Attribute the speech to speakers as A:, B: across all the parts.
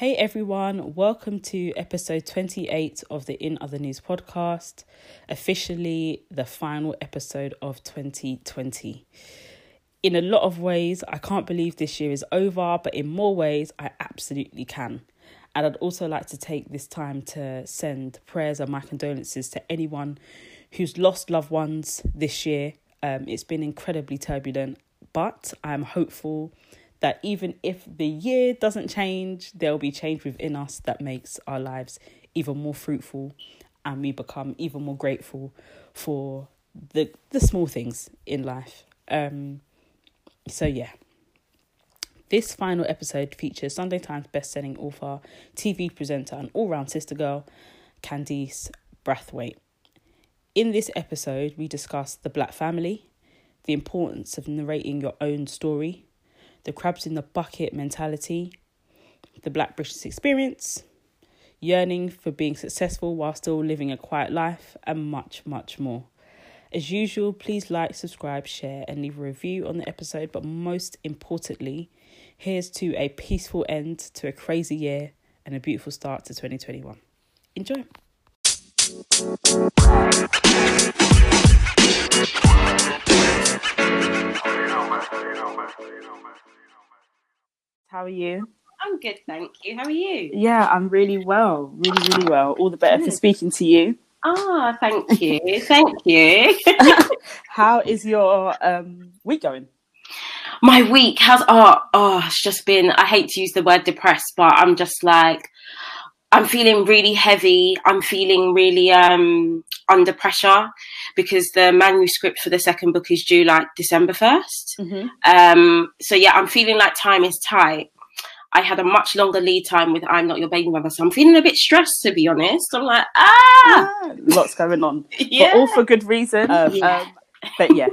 A: Hey everyone, welcome to episode 28 of the In Other News podcast, officially the final episode of 2020 in a lot of ways, I can't believe this year is over, but in more ways, I absolutely can. And I'd also like to take this time to send prayers and my condolences to anyone who's lost loved ones this year. Um, it's been incredibly turbulent, but I'm hopeful that even if the year doesn't change, there'll be change within us that makes our lives even more fruitful and we become even more grateful for the the small things in life. Um, so, yeah. This final episode features Sunday Times best-selling author, TV presenter, and all-round sister girl, Candice Brathwaite. In this episode, we discuss the black family, the importance of narrating your own story, the crabs in the bucket mentality, the black British experience, yearning for being successful while still living a quiet life, and much, much more. As usual, please like, subscribe, share, and leave a review on the episode. But most importantly, here's to a peaceful end to a crazy year and a beautiful start to 2021. Enjoy. How are you?
B: I'm good, thank you. How are you?
A: Yeah, I'm really well, really, really well. All the better for speaking to you.
B: Ah, thank you. thank you.
A: How is your um, week going?
B: My week has oh oh it's just been I hate to use the word depressed, but I'm just like I'm feeling really heavy. I'm feeling really um under pressure because the manuscript for the second book is due like December 1st. Mm-hmm. Um so yeah, I'm feeling like time is tight. I had a much longer lead time with I'm Not Your Baby Mother. So I'm feeling a bit stressed, to be honest. I'm like, ah!
A: Yeah, lots going on. yeah. But all for good reason. Um, yeah. Um, but yeah.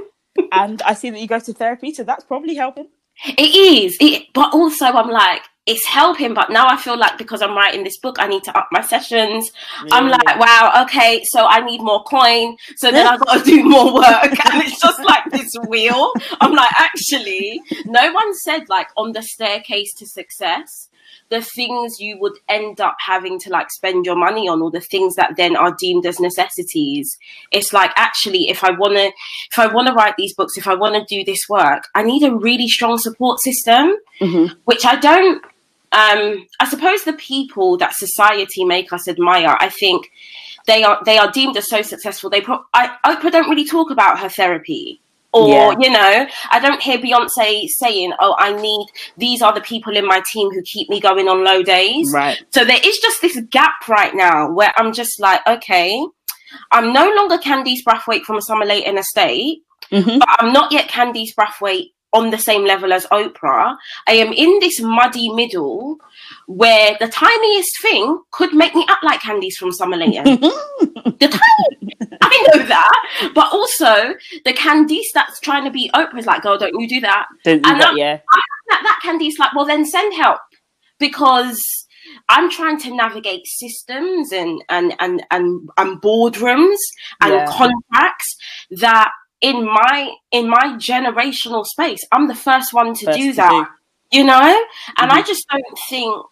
A: and I see that you go to therapy, so that's probably helping.
B: It is. It, but also, I'm like, it's helping, but now I feel like because I'm writing this book, I need to up my sessions. Yeah. I'm like, wow, okay, so I need more coin. So then I've got to do more work. and it's just like this wheel. I'm like, actually, no one said like on the staircase to success, the things you would end up having to like spend your money on or the things that then are deemed as necessities it's like actually if i want to if i want to write these books if i want to do this work i need a really strong support system mm-hmm. which i don't um, I suppose the people that society make us admire, I think they are they are deemed as so successful. They pro- I Oprah don't really talk about her therapy. Or, yeah. you know, I don't hear Beyonce saying, Oh, I need these are the people in my team who keep me going on low days.
A: Right.
B: So there is just this gap right now where I'm just like, okay, I'm no longer Candice Brathwaite from a Summer Leighton Estate, mm-hmm. but I'm not yet Candice Brathwaite on the same level as Oprah. I am in this muddy middle where the tiniest thing could make me act like Candice from Summer Leighton. the tiny, I know that, but also the Candice that's trying to be Oprah is like, girl, don't you do that?
A: Don't do and that, yeah.
B: I, that, that Candice like, well, then send help because I'm trying to navigate systems and and and and, and boardrooms and yeah. contracts that in my in my generational space i'm the first one to first do to that do. you know and mm-hmm. i just don't think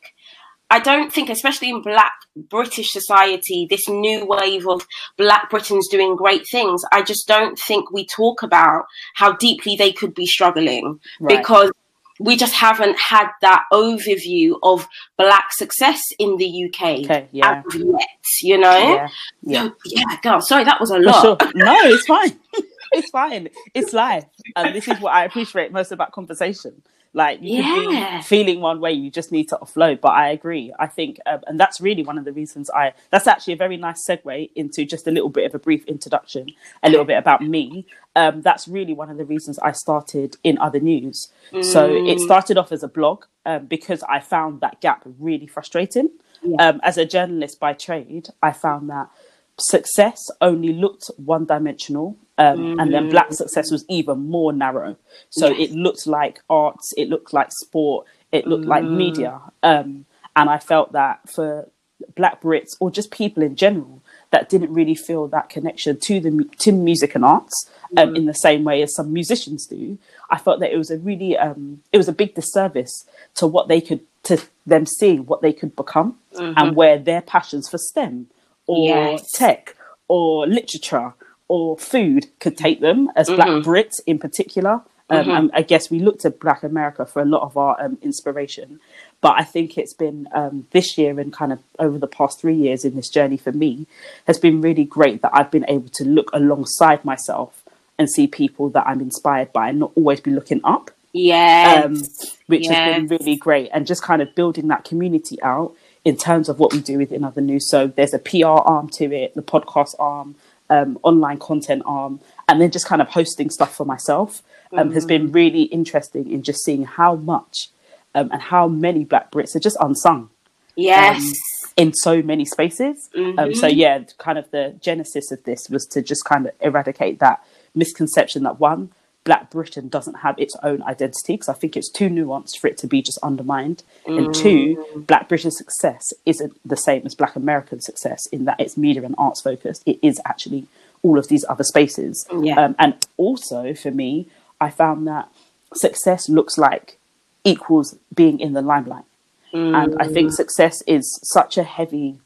B: i don't think especially in black british society this new wave of black britons doing great things i just don't think we talk about how deeply they could be struggling right. because we just haven't had that overview of black success in the UK
A: okay, yeah.
B: yet, you know? Yeah, yeah. So, yeah, girl, sorry, that was a lot.
A: Sure. No, it's fine. it's fine. It's life. And this is what I appreciate most about conversation. Like you yeah. could be feeling one way, you just need to offload. But I agree. I think, um, and that's really one of the reasons I. That's actually a very nice segue into just a little bit of a brief introduction, a little bit about me. Um, that's really one of the reasons I started in other news. Mm. So it mm. started off as a blog um, because I found that gap really frustrating. yeah. um, as a journalist by trade, I found that success only looked one dimensional um, mm. and then black success was even more narrow so yes. it looked like arts it looked like sport it looked mm. like media um, and i felt that for black brits or just people in general that didn't really feel that connection to the to music and arts um, mm. in the same way as some musicians do i felt that it was a really um, it was a big disservice to what they could to them seeing what they could become mm-hmm. and where their passions for stem or yes. tech or literature or food could take them as mm-hmm. Black Brits in particular. Um, mm-hmm. I guess we looked at Black America for a lot of our um, inspiration. But I think it's been um, this year and kind of over the past three years in this journey for me has been really great that I've been able to look alongside myself and see people that I'm inspired by and not always be looking up.
B: Yeah. Um,
A: which yes. has been really great. And just kind of building that community out in terms of what we do within other news. So there's a PR arm to it, the podcast arm, um, online content arm, and then just kind of hosting stuff for myself um, mm-hmm. has been really interesting in just seeing how much um, and how many Black Brits are just unsung.
B: Yes.
A: Um, in so many spaces. Mm-hmm. so, yeah, kind of the genesis of this was to just kind of eradicate that misconception that one, Black Britain doesn't have its own identity because I think it's too nuanced for it to be just undermined. Mm. And two, Black British success isn't the same as Black American success in that it's media and arts focused. It is actually all of these other spaces.
B: Yeah.
A: Um, and also for me, I found that success looks like equals being in the limelight. Mm. And I think mm. success is such a heavy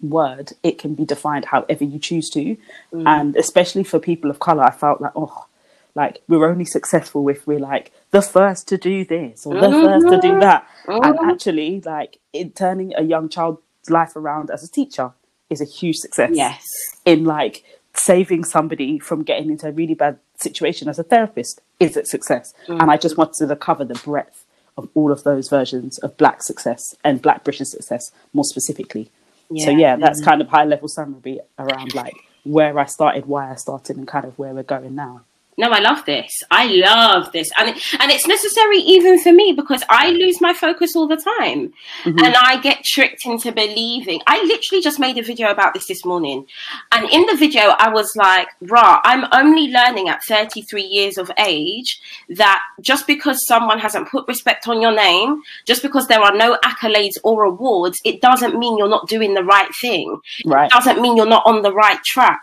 A: word. It can be defined however you choose to. Mm. And especially for people of color, I felt like, oh, like we're only successful if we're like the first to do this or the mm-hmm. first to do that mm-hmm. and actually like in turning a young child's life around as a teacher is a huge success
B: yes
A: in like saving somebody from getting into a really bad situation as a therapist is a success mm-hmm. and i just wanted to cover the breadth of all of those versions of black success and black british success more specifically yeah. so yeah that's mm-hmm. kind of high level summary around like where i started why i started and kind of where we're going now
B: no, I love this. I love this, and it, and it's necessary even for me because I lose my focus all the time, mm-hmm. and I get tricked into believing. I literally just made a video about this this morning, and in the video I was like, "Rah, I'm only learning at 33 years of age that just because someone hasn't put respect on your name, just because there are no accolades or awards, it doesn't mean you're not doing the right thing.
A: Right.
B: It doesn't mean you're not on the right track."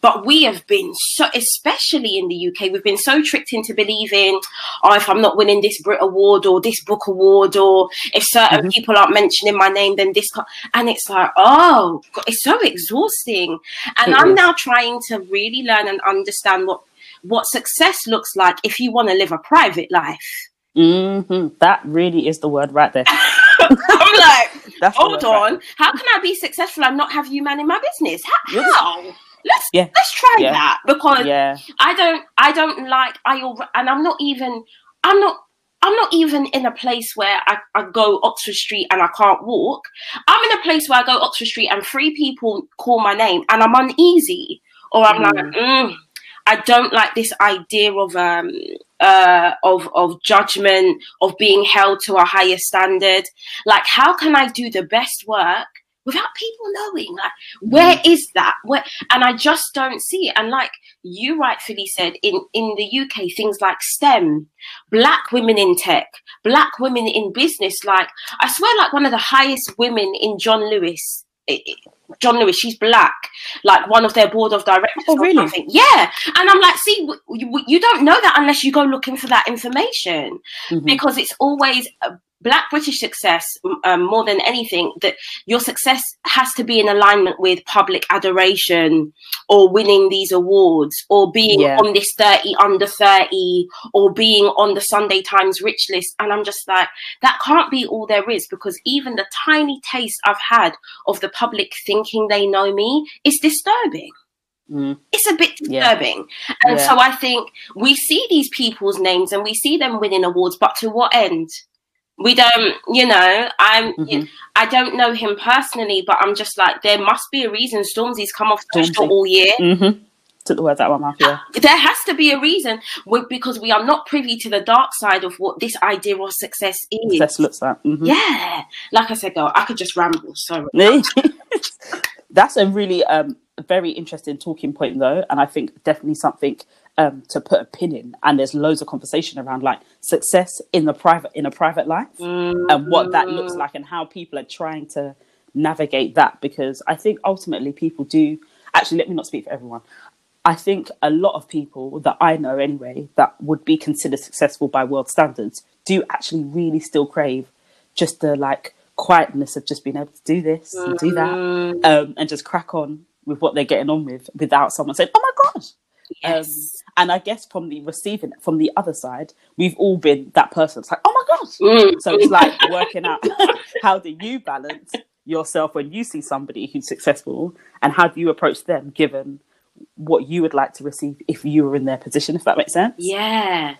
B: But we have been so, especially in the UK, we've been so tricked into believing, oh, if I'm not winning this Brit Award or this book award, or if certain mm-hmm. people aren't mentioning my name, then this, and it's like, oh, God, it's so exhausting. And it I'm is. now trying to really learn and understand what what success looks like if you want to live a private life.
A: Mm-hmm. That really is the word right there.
B: I'm like, hold on. Right how can I be successful and not have you man in my business? How? Let's yeah. let's try yeah. that because
A: yeah.
B: I don't I don't like I and I'm not even I'm not I'm not even in a place where I, I go Oxford Street and I can't walk. I'm in a place where I go Oxford Street and three people call my name and I'm uneasy or I'm mm. like, mm, I don't like this idea of um uh of of judgment of being held to a higher standard. Like, how can I do the best work without people knowing like where mm. that where and i just don't see it and like you rightfully said in in the uk things like stem black women in tech black women in business like i swear like one of the highest women in john lewis John Lewis, she's black, like one of their board of directors.
A: Oh, really?
B: Yeah. And I'm like, see, you, you, don't know that unless you go looking for that information mm-hmm. because it's always black british success um, more than anything that your success has to be in alignment with public adoration or winning these awards or being yeah. on this 30 under 30 or being on the sunday times rich list and i'm just like that can't be all there is because even the tiny taste i've had of the public thinking they know me is disturbing
A: Mm.
B: It's a bit disturbing. Yeah. And yeah. so I think we see these people's names and we see them winning awards, but to what end? We don't you know i'm mm-hmm. i don't know him personally but i'm just like there must be a reason stormzy's come off social all year
A: mm-hmm. took the words out of my mouth. Yeah,
B: there has to be a reason because we are not privy to the dark side of what this idea of success is.
A: Success looks like.
B: Mm-hmm. Yeah, like I said, girl, I could just ramble. Sorry.
A: That's a really um, very interesting talking point, though, and I think definitely something um, to put a pin in. And there's loads of conversation around like success in the private in a private life mm-hmm. and what that looks like and how people are trying to navigate that. Because I think ultimately people do. Actually, let me not speak for everyone. I think a lot of people that I know anyway that would be considered successful by world standards do actually really still crave just the like quietness of just being able to do this and do that mm. um, and just crack on with what they're getting on with without someone saying, "Oh my gosh."
B: Yes. Um,
A: and I guess from the receiving from the other side, we've all been that person. It's like, oh my gosh. Mm. So it's like working out how do you balance yourself when you see somebody who's successful and how do you approach them given what you would like to receive if you were in their position, if that makes sense.
B: Yeah.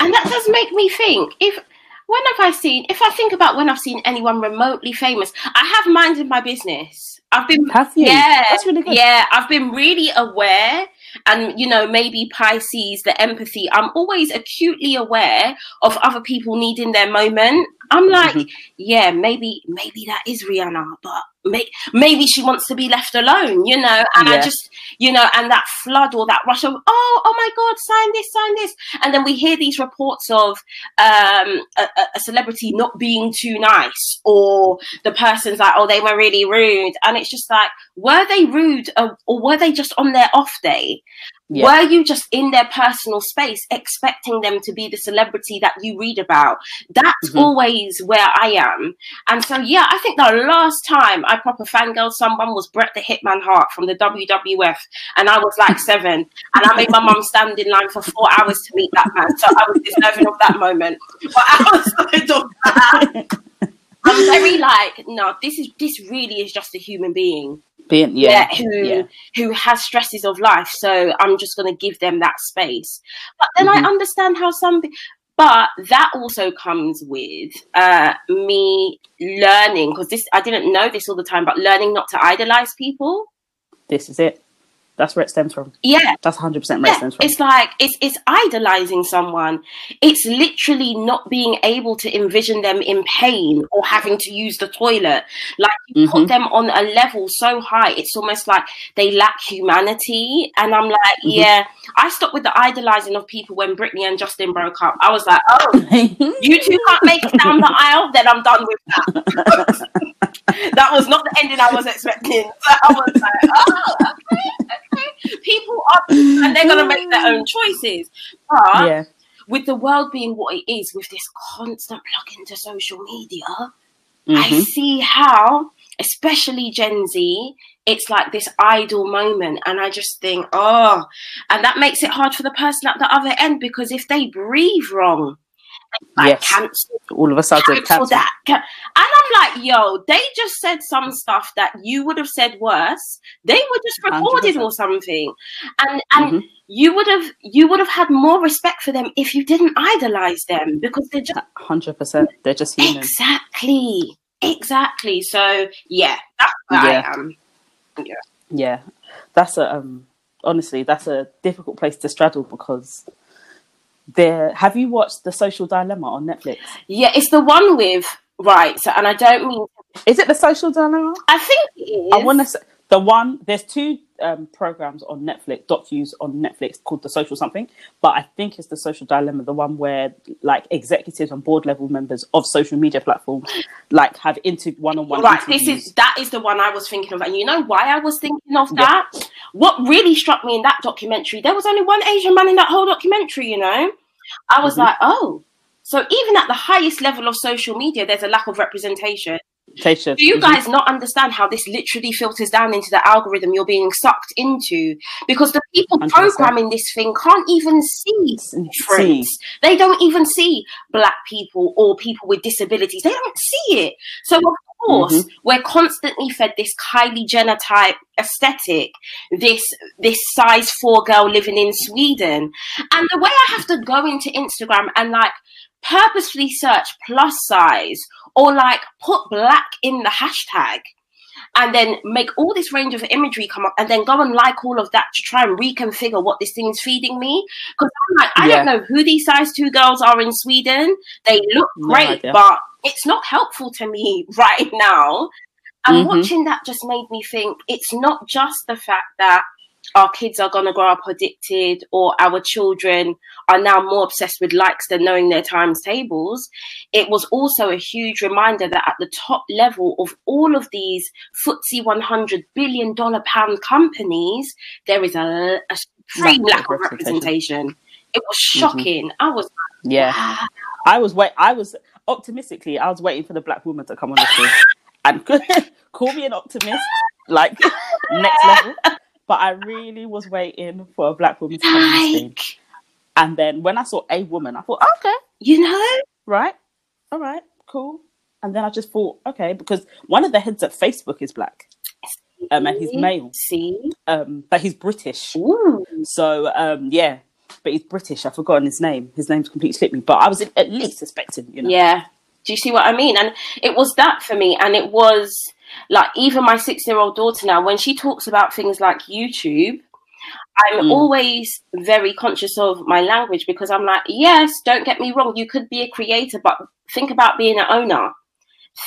B: And that does make me think if when have I seen if I think about when I've seen anyone remotely famous, I have minded my business. I've been
A: have you?
B: Yeah.
A: That's really good.
B: Yeah, I've been really aware and you know maybe pisces the empathy i'm always acutely aware of other people needing their moment i'm like mm-hmm. yeah maybe maybe that is rihanna but maybe she wants to be left alone you know and yeah. i just you know and that flood or that rush of oh oh my god sign this sign this. And then we hear these reports of um, a, a celebrity not being too nice or the person's like oh they were really rude. And it's just like were they rude or, or were they just on their off day yeah. Were you just in their personal space expecting them to be the celebrity that you read about? That's mm-hmm. always where I am. And so, yeah, I think the last time I proper fangirled someone was Bret the Hitman Hart from the WWF. And I was like seven. and I made my mum stand in line for four hours to meet that man. So I was deserving of that moment. But outside of that, I'm very like, no, this is this really is just a human being
A: being yeah,
B: yeah who
A: yeah.
B: who has stresses of life so i'm just going to give them that space but then mm-hmm. i understand how some but that also comes with uh, me learning because this i didn't know this all the time but learning not to idolize people
A: this is it that's where it stems from.
B: Yeah.
A: That's 100% where yeah. it stems from.
B: It's like, it's, it's idolizing someone. It's literally not being able to envision them in pain or having to use the toilet. Like, you mm-hmm. put them on a level so high, it's almost like they lack humanity. And I'm like, mm-hmm. yeah, I stopped with the idolizing of people when Britney and Justin broke up. I was like, oh, you two can't make it down the aisle, then I'm done with that. that was not the ending I was expecting. So I was like, oh, okay okay. people are, and they're going to make their own choices. But yeah. with the world being what it is, with this constant plug into social media, mm-hmm. I see how, especially Gen Z, it's like this idol moment. And I just think, oh, and that makes it hard for the person at the other end because if they breathe wrong, like yes. cancel
A: all of a sudden
B: cancel, that. And i'm like yo they just said some stuff that you would have said worse. They were just recorded 100%. or something. And and mm-hmm. you would have you would have had more respect for them if you didn't idolize them because they're just
A: 100% they're just human.
B: exactly. Exactly. So yeah that's where yeah. i am.
A: Yeah. Yeah. That's a um honestly that's a difficult place to straddle because there have you watched the social dilemma on netflix?
B: Yeah it's the one with right so and i don't mean
A: is it the social dilemma?
B: I think it is
A: i want to say the one there's two um, programs on netflix docus on netflix called the social something but i think it's the social dilemma the one where like executives and board level members of social media platforms like have into one-on-one
B: right interviews. this is that is the one i was thinking of and you know why i was thinking of that yeah. what really struck me in that documentary there was only one asian man in that whole documentary you know i was mm-hmm. like oh so even at the highest level of social media there's a lack of representation do you guys not understand how this literally filters down into the algorithm you're being sucked into? Because the people 100%. programming this thing can't even see. See. They don't even see black people or people with disabilities. They don't see it. So of course, mm-hmm. we're constantly fed this Kylie Jenner type aesthetic, this this size four girl living in Sweden. And the way I have to go into Instagram and like purposefully search plus size or like put black in the hashtag. and then make all this range of imagery come up and then go and like all of that to try and reconfigure what this thing is feeding me. Because I'm like, I yeah. don't know who these size two girls are in Sweden. They look great, but it's not helpful to me right now. And mm-hmm. watching that just made me think it's not just the fact that our kids are going to grow up addicted or our children are now more obsessed with likes than knowing their times tables it was also a huge reminder that at the top level of all of these FTSE 100 billion dollar pound companies there is a, a supreme lack of representation it was mm-hmm. shocking mm-hmm. i was
A: yeah wow. i was wait i was optimistically i was waiting for the black woman to come on the show and call me an optimist like next level but I really was waiting for a black woman to come stage. And then when I saw a woman, I thought, okay,
B: you know,
A: right, all right, cool. And then I just thought, okay, because one of the heads at Facebook is black, um, and he's male.
B: See,
A: um, but he's British.
B: Ooh.
A: So um, yeah, but he's British. I've forgotten his name. His name's completely slipped me. But I was at least expecting, you know.
B: Yeah. Do you see what I mean? And it was that for me, and it was like even my six year old daughter now, when she talks about things like YouTube, I'm mm. always very conscious of my language because I'm like, yes, don't get me wrong, you could be a creator, but think about being an owner.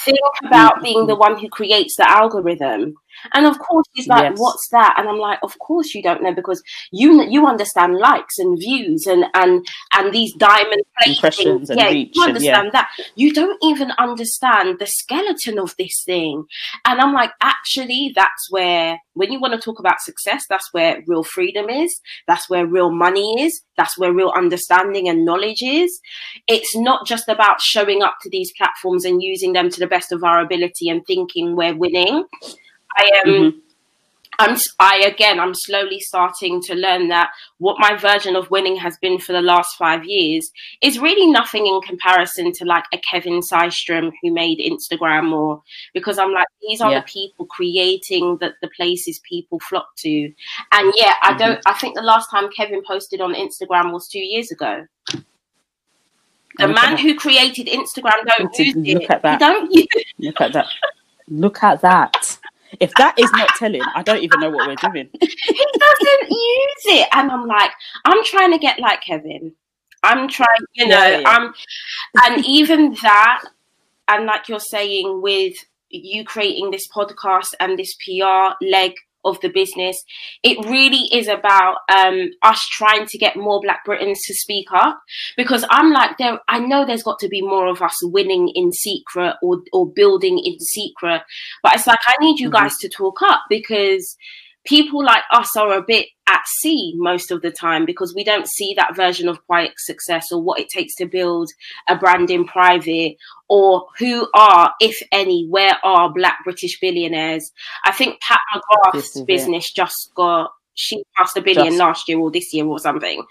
B: Think about mm-hmm. being the one who creates the algorithm. And of course, he's like, yes. "What's that?" And I'm like, "Of course you don't know because you you understand likes and views and and and these diamond
A: impressions
B: yeah,
A: reach
B: you understand and, yeah. that. You don't even understand the skeleton of this thing." And I'm like, actually, that's where when you want to talk about success, that's where real freedom is. That's where real money is. That's where real understanding and knowledge is. It's not just about showing up to these platforms and using them to the best of our ability and thinking we're winning I am. Mm-hmm. I'm I again I'm slowly starting to learn that what my version of winning has been for the last five years is really nothing in comparison to like a Kevin Systrom who made Instagram or because I'm like these are yeah. the people creating the, the places people flock to. And yeah, I mm-hmm. don't I think the last time Kevin posted on Instagram was two years ago. The man who created Instagram don't use
A: look
B: it.
A: At that.
B: don't use
A: Look at that. Look at that. If that is not telling, I don't even know what we're doing.
B: he doesn't use it. And I'm like, I'm trying to get like Kevin. I'm trying, you know, yeah, yeah. I'm, and even that, and like you're saying, with you creating this podcast and this PR leg of the business. It really is about um, us trying to get more Black Britons to speak up because I'm like, there. I know there's got to be more of us winning in secret or or building in secret, but it's like I need you mm-hmm. guys to talk up because people like us are a bit at sea most of the time because we don't see that version of quiet success or what it takes to build a brand in private or who are, if any, where are black British billionaires. I think Pat McGrath's business it. just got she passed a billion Just. last year or this year or something.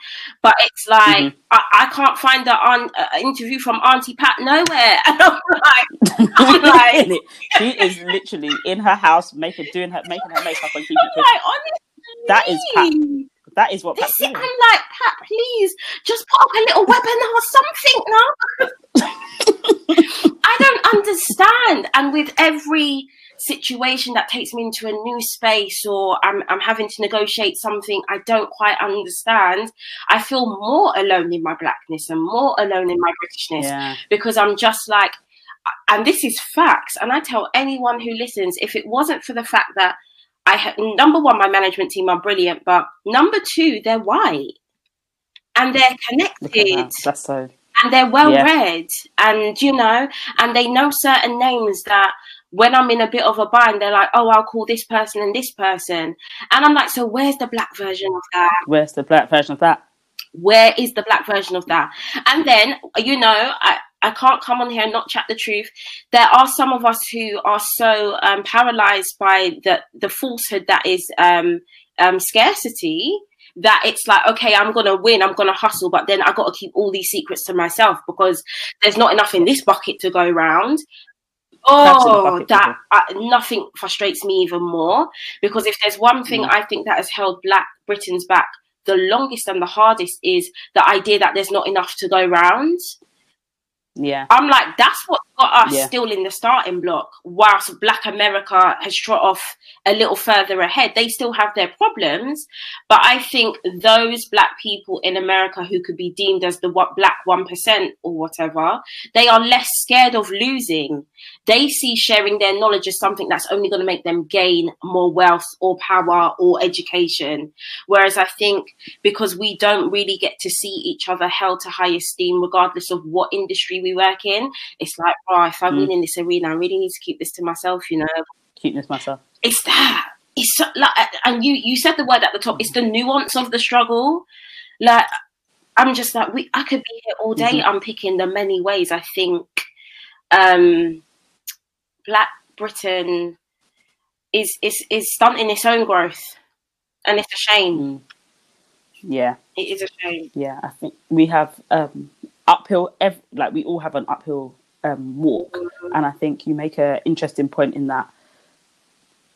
B: But it's like mm-hmm. I, I, can't find the un, uh, interview from Auntie Pat nowhere, and I'm like, I'm like
A: she is literally in her house making doing her making her makeup and keeping it. Like, that is Pat. That is what
B: Pat's doing. I'm like, Pat, please just put up a little webinar or something now. I don't understand. And with every situation that takes me into a new space or I'm, I'm having to negotiate something I don't quite understand, I feel more alone in my blackness and more alone in my Britishness yeah. because I'm just like, and this is facts. And I tell anyone who listens, if it wasn't for the fact that I number one, my management team are brilliant, but number two, they're white and they're connected.
A: That. That's so
B: and they're well yeah. read and you know and they know certain names that when I'm in a bit of a bind, they're like, oh, I'll call this person and this person. And I'm like, so where's the black version of that?
A: Where's the black version of that?
B: Where is the black version of that? And then, you know, I, I can't come on here and not chat the truth. There are some of us who are so um, paralyzed by the, the falsehood that is um, um, scarcity that it's like, okay, I'm going to win, I'm going to hustle, but then I got to keep all these secrets to myself because there's not enough in this bucket to go around. Oh, that uh, nothing frustrates me even more because if there's one thing mm. I think that has held Black Britons back the longest and the hardest is the idea that there's not enough to go round.
A: Yeah,
B: I'm like that's what got us
A: Yeah.
B: still in the starting block, whilst Black America has trot off a little further ahead. They still have their problems, but I think those Black people in America who could be deemed as the what Black one percent or whatever, they are less scared of losing. They see sharing their knowledge as something that's only going to make them gain more wealth or power or education. Whereas I think because we don't really get to see each other held to high esteem, regardless of what industry we work in, it's like, oh, if I win
A: Mm.
B: in this arena, I really need to keep this to myself, you know.
A: Keep this myself.
B: It's that. It's so, like, and you you said the word at the top. It's the nuance of the struggle. Like, I'm just like, we. I could be here all day unpicking the many ways. I think, um, Black Britain is is is stunting its own growth, and it's a shame.
A: Mm. Yeah.
B: It is a shame.
A: yeah i think we have um uphill ev- like we all have an uphill um walk. And i think you make an interesting point in that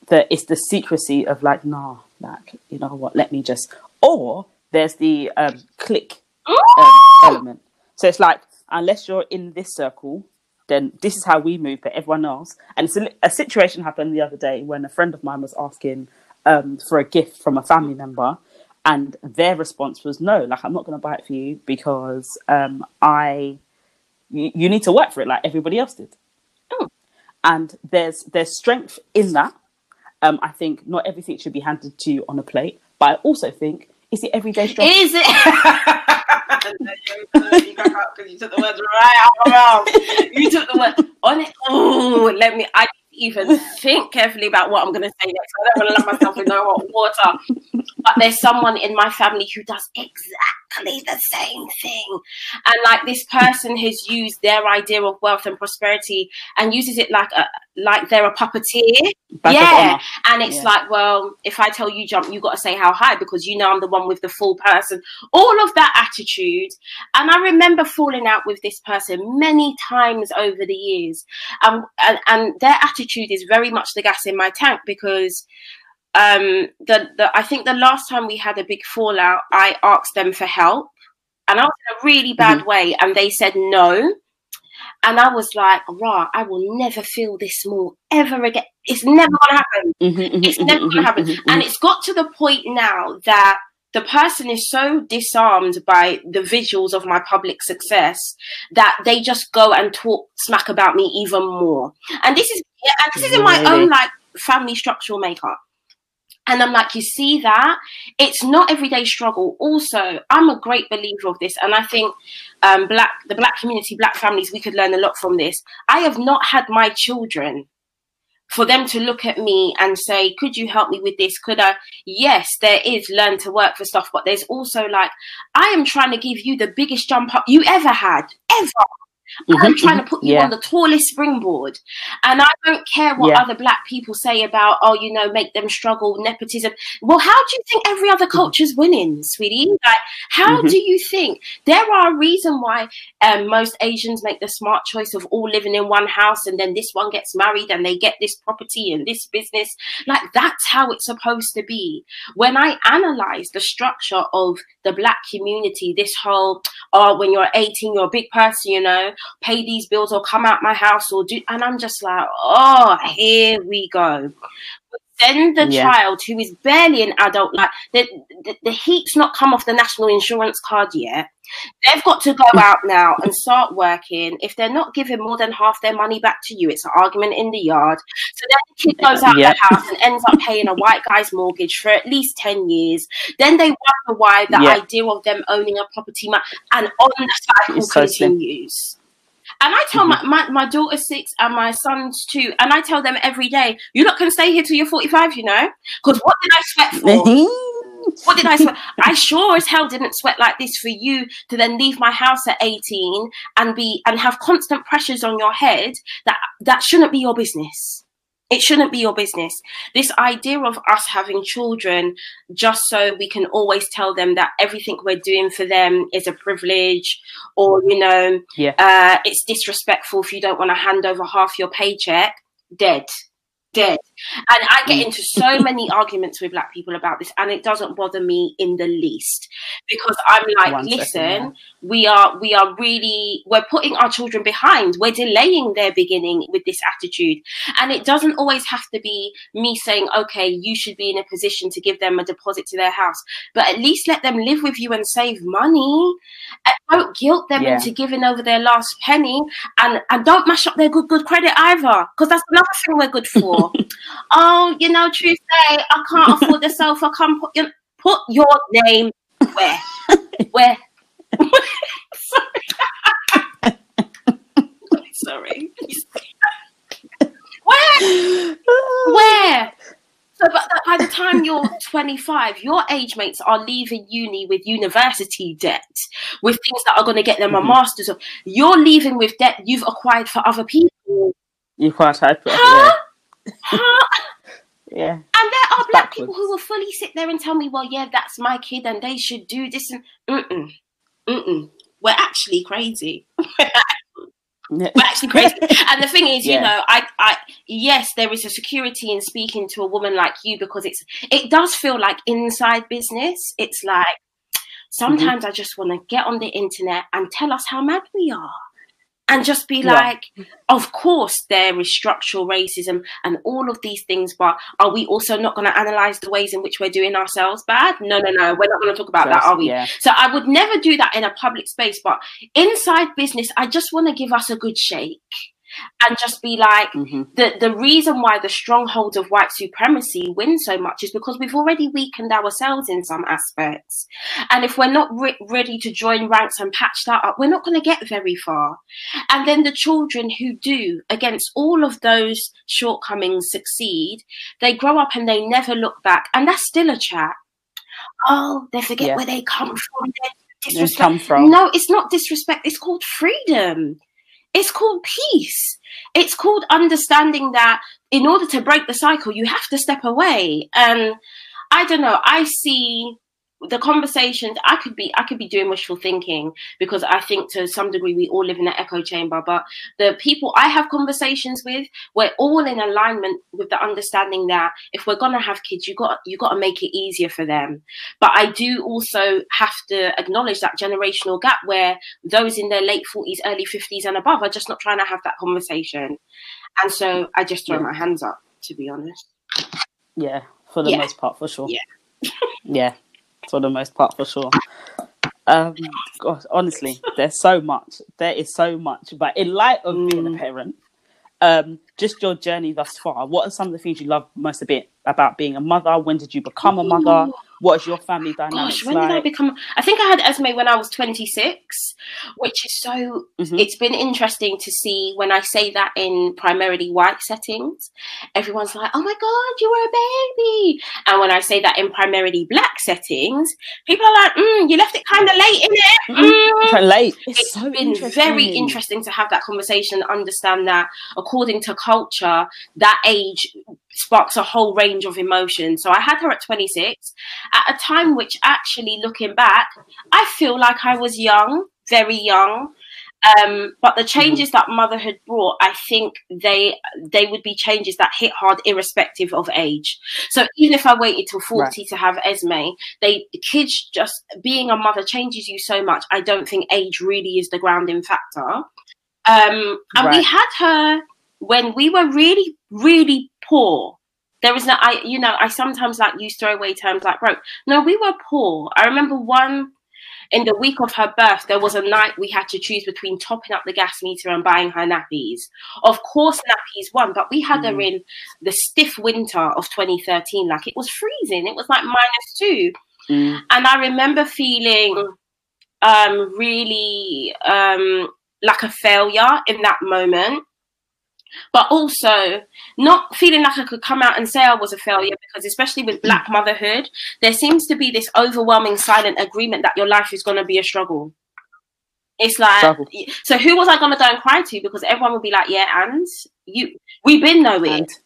A: that it's the secrecy of like nah like you know what let me just or there's the um click um, element. So it's like unless you're in this circle then this is how we move but everyone else. And it's a, a situation happened the other day when a friend of mine was asking um for a gift from a family member and their response was no like i'm not going to buy it for you because um i you, you need to work for it like everybody else did
B: Oh.
A: and there's there's strength in that um i think not everything should be handed to you on a plate but i also think it's the everyday struggle
B: Is it? you got out because you took the words right out of my mouth. You took the word on it. Oh, let me. I didn't even think carefully about what I'm going to say next. I don't want to let myself in no hot water. But there's someone in my family who does exactly the same thing, and like this person has used their idea of wealth and prosperity and uses it like a like they're a puppeteer. Yeah, and it's
A: Yeah.
B: like, well, if I tell you jump, you got to say how high because you know I'm the one with the full person. All of that attitude, and I remember falling out with this person many times over the years, um, and and their attitude is very much the gas in my tank because. Um, the, the I think the last time we had a big fallout, I asked them for help, and I was in a really bad way, and they said no. And I was like, rah, I will never feel this small ever again. It's never gonna happen.
A: Mhm, mhm,
B: It's
A: mhm,
B: never gonna
A: mhm,
B: happen. And it's got to the point now that the person is so disarmed by the visuals of my public success that they just go and talk smack about me even more. And this is yeah, and this is in my own like family structural makeup. And I'm like, you see that? It's not everyday struggle. Also, I'm a great believer of this, and I think um, black the black community, black families, we could learn a lot from this. I have not had my children for them to look at me and say, Could you help me with this? Could I? Yes, there is learn to work for stuff, but there's also like, I am trying to give you the biggest jump up you ever had, ever. I'm
A: Mhm,
B: trying to
A: mhm.
B: put you
A: Yeah.
B: on the tallest springboard. And I don't care what
A: Yeah.
B: other black people say about, oh, you know, make them struggle, nepotism. Well, how do you think every other culture's winning, sweetie? Like, how
A: Mhm.
B: do you think there are a reason why um, most Asians make the smart choice of all living in one house and then this one gets married and they get this property and this business? Like, that's how it's supposed to be. When I analyze the structure of the black community, this whole, oh, when you're 18, you're a big person, you know, pay these bills or come out my house or do, and I'm just like, oh, here we go. But Then the
A: Yeah.
B: child who is barely an adult, like the, the the heat's not come off the national insurance card yet. They've got to go out now and start working. If they're not giving more than half their money back to you, it's an argument in the yard. So then the kid goes out
A: Yep.
B: the house and ends up paying a white guy's mortgage for at least 10 years. Then they wonder why the
A: Yep.
B: idea of them owning a property, ma- and on the cycle
A: slim.
B: And I tell my, mm-hmm. my, my daughter's six and my son's two, and I tell them every day, you're not going to stay here till you're 45, you know? Because what did I sweat for? Mm-hmm. What did I sweat? I sure as hell didn't sweat like this for you to then leave my house at 18 and be and have constant pressures on your head that that shouldn't be your business. It shouldn't be your business. This idea of us having children just so we can always tell them that everything we're doing for them is a privilege, or you know,
A: Yeah.
B: uh, it's disrespectful if you don't want to hand over half your paycheck. Dead, dead. And I get mm. into so many arguments with black people about this, and it doesn't bother me in the least because I'm like, One listen, second, yeah. we are we are really we're putting our children behind. We're delaying their beginning with this attitude, and it doesn't always have to be me saying, okay, you should be in a position to give them a deposit to their house, but at least let them live with you and save money. And don't guilt them yeah. into giving over their last penny, and and don't mash up their good good credit either, because that's another thing we're good for. oh, you know, Tuesday, I can't afford the sofa. Come put your, put your name where? where? Sorry. Sorry. where? Where? So, but by the time you're 25, your age mates are leaving uni with university debt, with things that are going to get them mm-hmm. a master's. Of. You're leaving with debt you've acquired for other people.
A: You quite had, huh? yeah. Yeah.
B: And there are black people who will fully sit there and tell me, well, yeah, that's my kid and they should do this. And mm-mm, mm-mm. We're actually crazy. We're actually crazy. and the thing is, yeah. you know, I, I, yes, there is a security in speaking to a woman like you because it's, it does feel like inside business. It's like sometimes mm-hmm. I just want to get on the internet and tell us how mad we are and just be yeah. like, of course, there is structural racism and all of these things, but are we also not going to analyze the ways in which we're doing ourselves bad? No, no, no, we're not going to talk about that, are we? Yeah. So I would never do that in a public space, but inside business, I just want to give us a good shake and just be like mm-hmm. the the reason why the stronghold of white supremacy wins so much is because we've already weakened ourselves in some aspects and if we're not re- ready to join ranks and patch that up we're not going to get very far and then the children who do against all of those shortcomings succeed they grow up and they never look back and that's still a chat oh they forget yeah. where they come from disrespect. Come from. No, it's not disrespect. It's called freedom. It's called peace. It's called understanding that in order to break the cycle, you have to step away. And I don't know, I see the conversations i could be i could be doing wishful thinking because i think to some degree we all live in an echo chamber but the people i have conversations with we're all in alignment with the understanding that if we're going to have kids you got you got to make it easier for them. But i do also have to acknowledge that generational gap where those in their late 40s early 50s and above are just not trying to have that conversation. And so i just throw yeah. my hands up to be honest.
A: Yeah for the yeah. most part for sure.
B: Yeah.
A: Yeah for the most part, for sure. Um, gosh, honestly, there's so much. There is so much. But in light of mm. being a mm. parent, um, just your journey thus far. What are some of the things you love most a bit about being a mother? When did you become a mother? What is your family dynamic? Gosh, when like? did I
B: become? I think I had Esme when I was 26, which is so. Mm-hmm. It's been interesting to see when I say that in primarily white settings. Everyone's like, "Oh my god, you were a baby," and when I say that in primarily black settings, people are like, mm, "You left it kind of late, in it."
A: Mm. Mm. Late.
B: It's, it's so been very interesting to have that conversation understand that according to culture, that age sparks a whole range of emotions. So I had her at 26 at a time which actually looking back, I feel like I was young, very young. Um, but the changes mm-hmm. that motherhood brought, I think they they would be changes that hit hard irrespective of age. So even if I waited till 40 right. to have Esme, they kids just being a mother changes you so much. I don't think age really is the grounding factor. Um, and right. we had her when we were really, really poor. There was no, I, you know, I sometimes like use throwaway terms like broke. No, we were poor. I remember one in the week of her birth, there was a night we had to choose between topping up the gas meter and buying her nappies. Of course, nappies won, but we had mm. her in the stiff winter of 2013. Like it was freezing. It was like minus two. Mm. And I remember feeling um, really um, like a failure in that moment but also not feeling like I could come out and say I was a failure because, especially with Black mm. motherhood, there seems to be this overwhelming silent agreement that your life is going to be a struggle. It's like, struggle. so who was I going to go and cry to? Because everyone would be like, yeah, and you, we've been knowing. This,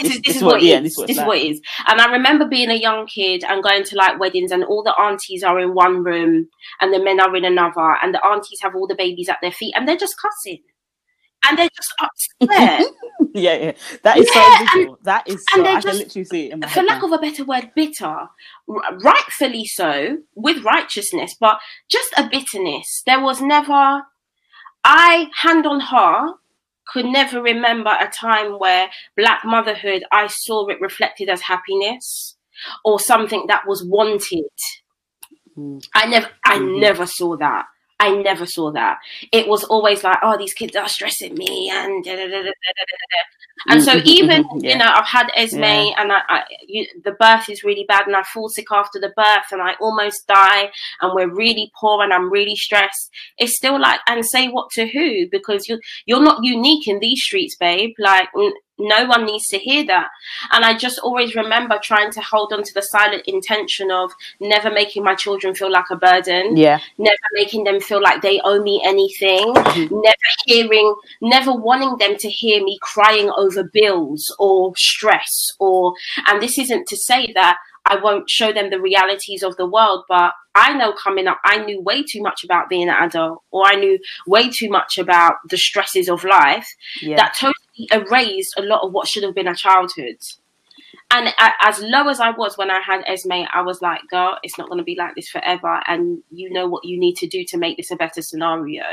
B: this, is, this, is what, what it is. This, is what it is. And I remember being a young kid and going to like weddings, and all the aunties are in one room, and the men are in another, and the aunties have all the babies at their feet, and they're just cussing and they're just up upset.
A: yeah, yeah, that is
B: Yeah,
A: so visual. that is so.
B: and they're
A: I
B: just-
A: literally see it in my
B: For lack
A: now.
B: of a better word, bitter, rightfully so, with righteousness, but just a bitterness. There was never, I, hand on heart, could never remember a time where black motherhood, I saw it reflected as happiness or something that was wanted.
A: Mm.
B: I never, I
A: Mhm.
B: never saw that. I never saw that. It was always like, oh, these kids are stressing me, and da, da, da, and so
A: Mhm,
B: even
A: mhm,
B: you know, I've had Esme,
A: Yeah.
B: and I, I you, the birth is really bad, and I fall sick after the birth, and I almost die, and we're really poor, and I'm really stressed. It's still like, and say what to who? Because you you're not unique in these streets, babe. Like. No one needs to hear that. And I just always remember trying to hold on to the silent intention of never making my children feel like a burden
A: Yeah,
B: never making them feel like they owe me anything,
A: Mhm.
B: never hearing, never wanting them to hear me crying over bills or stress or, and this isn't to say that I won't show them the realities of the world, but I know coming up, I knew way too much about being an adult or I knew way too much about the stresses of life
A: yeah,
B: that totally erased a lot of what should have been a childhood. And as low as I was when I had Esme, I was like, girl, it's not going to be like this forever. And you know what you need to do to make this a better scenario.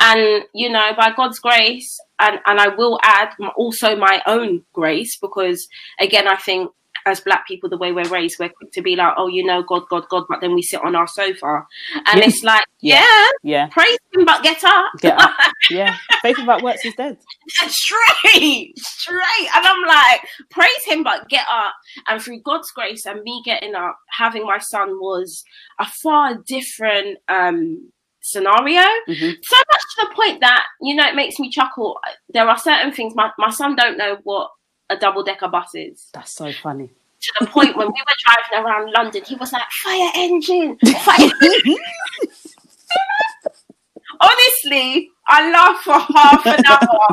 B: And, you know, by God's grace, and, and I will add also my own grace, because again, I think as black people, the way we're raised, we're quick to be like, oh, you know, God, God, God, but then we sit on our sofa. And
A: Yeah.
B: it's like,
A: Yeah.
B: yeah,
A: yeah,
B: praise him, but get up.
A: Get up. yeah. Faith without works is dead.
B: straight, straight. And I'm like, praise him, but get up. And through God's grace and me getting up, having my son was a far different um scenario.
A: hmm
B: So much to the point that, you know, it makes me chuckle. There are certain things my, my son don't know what a double decker buses.
A: That's so funny.
B: To the point when we were driving around London, he was like, fire engine, fire honestly, I laughed for half an hour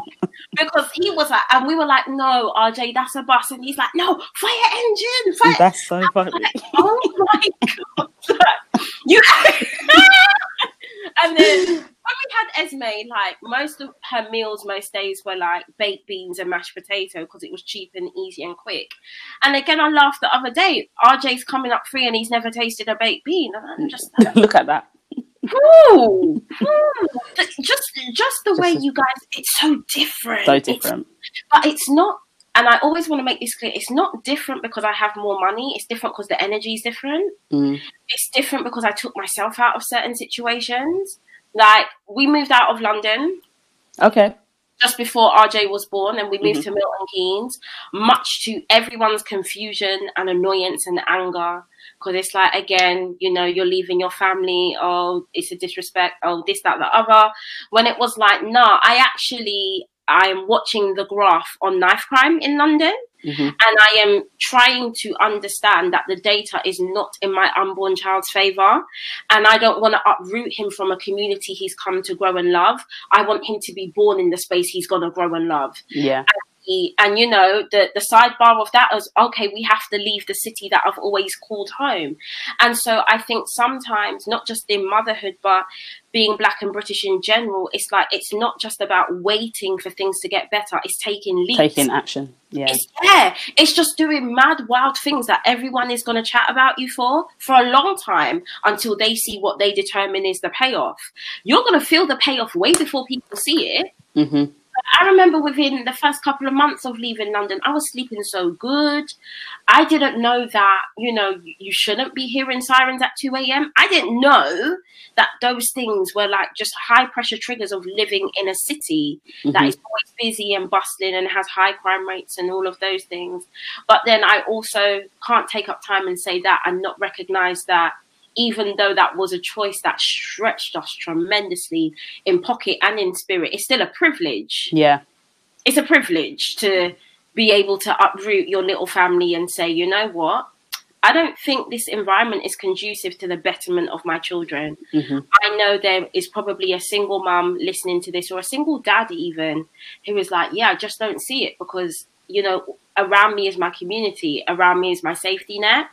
B: because he was like, and we were like, no, RJ, that's a bus. And he's like, no, fire engine, fire.
A: That's so funny.
B: oh my God. you. And then when we had Esme, like most of her meals, most days were like baked beans and mashed potato because it was cheap and easy and quick. And again, I laughed the other day. RJ's coming up free and he's never tasted a baked bean. And I'm just like,
A: Look at that.
B: Ooh, ooh. just just the way you guys it's so different
A: So
B: It's-
A: different.
B: but it's not and i always want to make this clear it's not different because i have more money it's different because the energy is different
A: Mm.
B: it's different because i took myself out of certain situations like we moved out of london
A: Okay.
B: just before RJ was born, and we moved
A: Mhm.
B: to Milton Keynes, much to everyone's confusion and annoyance and anger. Because it's like, again, you know, you're leaving your family, oh, it's a disrespect, oh, this, that, the other. When it was like, nah, I actually, I'm watching the graph on knife crime in London
A: hmm
B: and I am trying to understand that the data is not in my unborn child's favor. And I don't want to uproot him from a community he's come to grow and love. I want him to be born in the space he's going to grow and love.
A: Yeah.
B: He- And you know, the, the sidebar of that is okay, we have to leave the city that I've always called home. And so I think sometimes, not just in motherhood, but being black and British in general, it's like it's not just about waiting for things to get better, it's taking leaps.
A: Taking action. Yeah.
B: It's yeah, it's just doing mad, wild things that everyone is going to chat about you for for a long time until they see what they determine is the payoff. You're going to feel the payoff way before people see it.
A: hmm
B: I remember within the first couple of months of leaving London, I was sleeping so good. I didn't know that, you know, you shouldn't be hearing sirens at 2 a.m. I didn't know that those things were like just high pressure triggers of living in a city that
A: Mhm.
B: is always busy and bustling and has high crime rates and all of those things. But then I also can't take up time and say that and not recognize that even though that was a choice that stretched us tremendously in pocket and in spirit, it's still a privilege.
A: Yeah.
B: It's a privilege to be able to uproot your little family and say, you know what? I don't think this environment is conducive to the betterment of my children.
A: hmm
B: I know there is probably a single mum listening to this or a single dad even who is like, yeah, I just don't see it because, you know, around me is my community, around me is my safety net.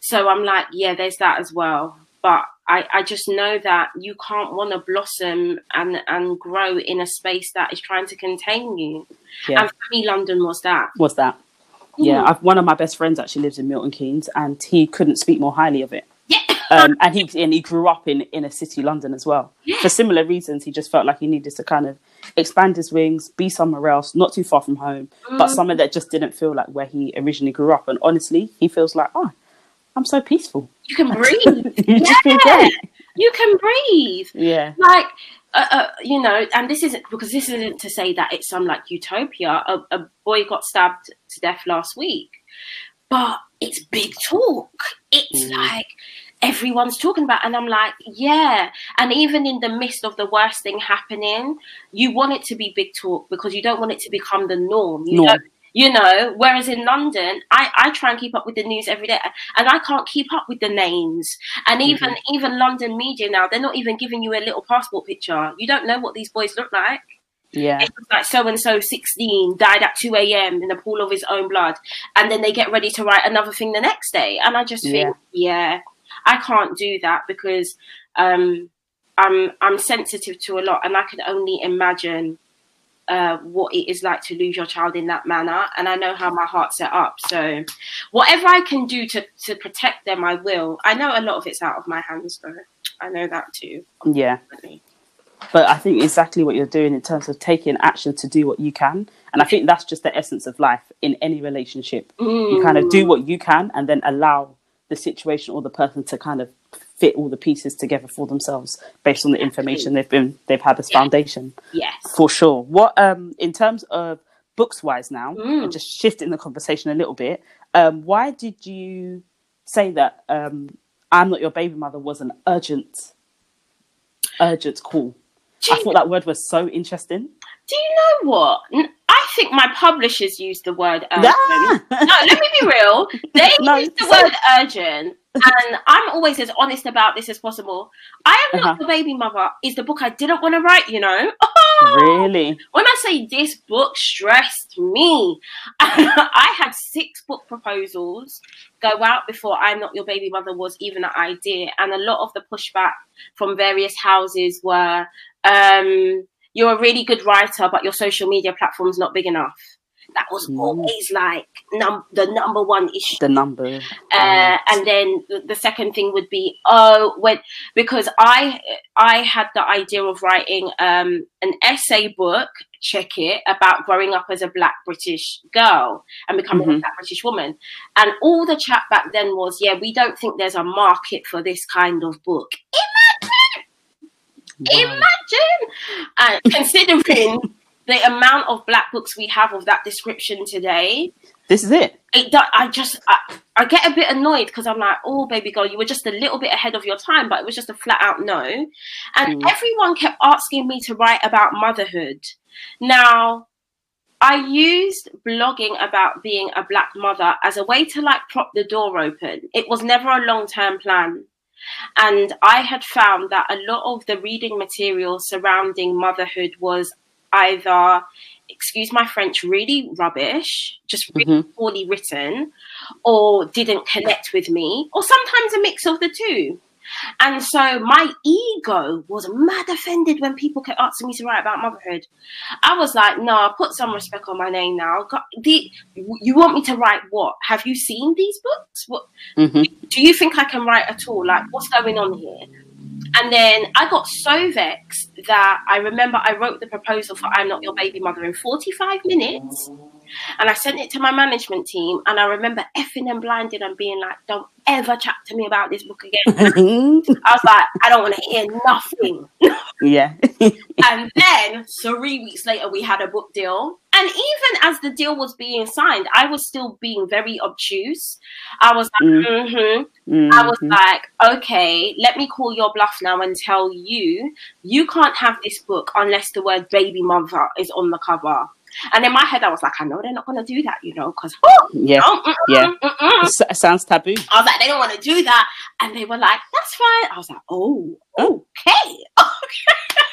B: So I'm like, yeah, there's that as well. But I, I just know that you can't want to blossom and and grow in a space that is trying to contain you.
A: Yeah.
B: And for me, London was that.
A: Was that? Yeah, I've, one of my best friends actually lives in Milton Keynes, and he couldn't speak more highly of it.
B: Yeah.
A: Um, and he and he grew up in inner city London as well. Yeah. For similar reasons, he just felt like he needed to kind of expand his wings, be somewhere else, not too far from home, but somewhere that just didn't feel like where he originally grew up. And honestly, he feels like, oh, I'm so peaceful.
B: You can breathe.
A: you
B: Yeah. you can breathe.
A: Yeah.
B: like uh, uh, you know and this isn't because this isn't to say that it's some like utopia a, a boy got stabbed to death last week but it's big talk it's
A: Mm.
B: like everyone's talking about and i'm like yeah and even in the midst of the worst thing happening you want it to be big talk because you don't want it to become the norm you
A: Norm.
B: don't you know whereas in london i i try and keep up with the news every day and i can't keep up with the names. And even even london media now they're not even giving you a little passport picture. You don't know what these boys look like.
A: Yeah.
B: it's like so and so 16 died at 2 a.m in a pool of his own blood and then they get ready to write another thing the next day. And i just think yeah i can't do that because um i'm i'm sensitive to a lot and i can only imagine uh, what it is like to lose your child in that manner, and I know how my heart's set up. So, whatever I can do to to protect them, I will. I know a lot of it's out of my hands, though. I know that too.
A: Yeah.
B: definitely.
A: But I think exactly what you're doing in terms of taking action to do what you can. And I think that's just the essence of life in any relationship. You kind of do what you can and then allow the situation or the person to kind of fit all the pieces together for themselves based on the information they've been they've had as foundation.
B: Yes.
A: For sure. What um in terms of books wise now,
B: Mm.
A: and just shifting the conversation a little bit, um, why did you say that um I'm not your baby mother was an urgent urgent call?
B: Do
A: I thought that word was so interesting.
B: do you know what? I think my publishers use the word urgent.
A: Ah!
B: no, let me be real. They
A: No,
B: use the
A: so-
B: word urgent, and I'm always as honest about this as possible. I am not
A: Uh-huh.
B: the baby mother. Is the book I didn't want to write. You know.
A: really?
B: When I say this book stressed me, I had six book proposals go out before I'm Not Your Baby Mother was even an idea. And a lot of the pushback from various houses were um, you're a really good writer, but your social media platform's not big enough. That was
A: Mm.
B: always like num- the number one issue.
A: The number.
B: Uh, and then the, the second thing would be oh when because i i had the idea of writing um an essay book check it about growing up as a black british girl and becoming a
A: Mhm.
B: black british woman and all the chat back then was yeah we don't think there's a market for this kind of book
A: Wow.
B: imagine and considering the amount of black books we have of that description today
A: This is it.
B: it I just I, I get a bit annoyed because I'm like, oh baby girl, you were just a little bit ahead of your time, but it was just a flat out no. And
A: Mm.
B: everyone kept asking me to write about motherhood. Now, I used blogging about being a black mother as a way to like prop the door open. It was never a long term plan. And I had found that a lot of the reading material surrounding motherhood was either, excuse my French, really rubbish, just really poorly written, or didn't connect with me, or sometimes a mix of the two. And so my ego was mad offended when people kept asking me to write about motherhood. I was like, no, put some respect on my name now. God, the, you want me to write what? Have you seen these books? What
A: hmm
B: do you think I can write at all? Like, what's going on here? And then I got so vexed that I remember I wrote the proposal for I'm Not Your Baby Mother in 45 minutes. And I sent it to my management team. And I remember effing and blinded and being like, don't ever chat to me about this book again. I was like, I don't want to hear nothing.
A: yeah.
B: and then three weeks later, we had a book deal. And even as the deal was being signed, I was still being very obtuse. I was like,
A: Mm.
B: mm-hmm. I was
A: Mhm.
B: like, okay, let me call your bluff now and tell you, you can't have this book unless the word baby mother is on the cover. And in my head, I was like, I know they're not going to do that, you know, because,
A: yeah. Yeah. S- sounds taboo.
B: I was like, they don't want to do that. And they were like, that's fine. I was like, oh, oh. okay, okay.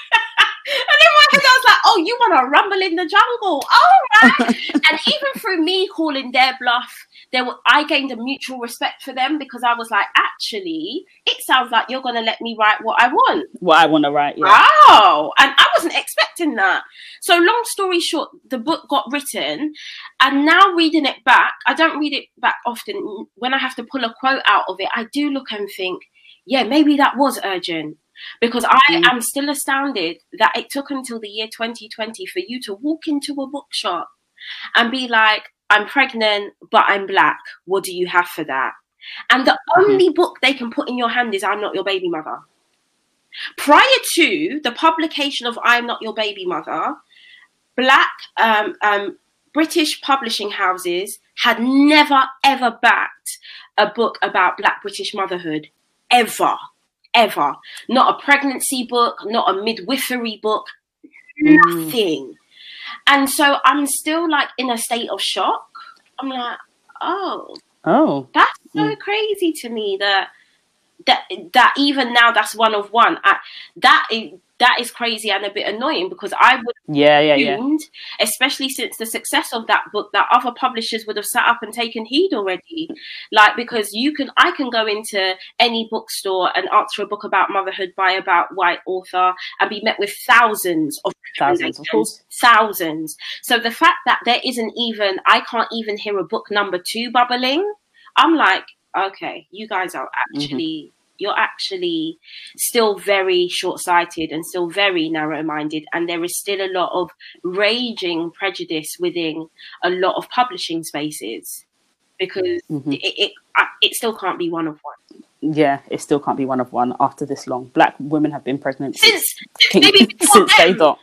B: And head, I was like, oh, you want to rumble in the jungle? All right. and even through me calling their bluff, there were, I gained a mutual respect for them because I was like, actually, it sounds like you're going to let me write what I want.
A: What I want to write, yeah.
B: Wow. And I wasn't expecting that. So, long story short, the book got written. And now reading it back, I don't read it back often. When I have to pull a quote out of it, I do look and think, yeah, maybe that was urgent because I mm. am still astounded that it took until the year 2020 for you to walk into a bookshop and be like, I'm pregnant, but I'm black. What do you have for that? And the mm-hmm. only book they can put in your hand is I'm Not Your Baby Mother. Prior to the publication of I'm Not Your Baby Mother, black um, um, British publishing houses had never ever backed a book about black British motherhood. Ever. Ever. Not a pregnancy book, not a midwifery book, mm. nothing. And so I'm still like in a state of shock. I'm like, oh,
A: oh,
B: that's so mm. crazy to me that that that even now that's one of one. I, that is that is crazy and a bit annoying because I would
A: yeah yeah yeah.
B: especially since the success of that book that other publishers would have sat up and taken heed already. Like because you can I can go into any bookstore and answer a book about motherhood by about white author and be met with thousands of
A: thousands of course.
B: Thousands. So the fact that there isn't even I can't even hear a book number 2 bubbling I'm like okay you guys are mm-hmm. actually mm-hmm you're actually still very short sighted and still very narrow minded. And there is still a lot of raging prejudice within a lot of publishing spaces because mm-hmm. it, it, it still can't be one of one.
A: Yeah, it still can't be one of one after this long. Black women have been pregnant
B: since since, maybe since
A: they dot.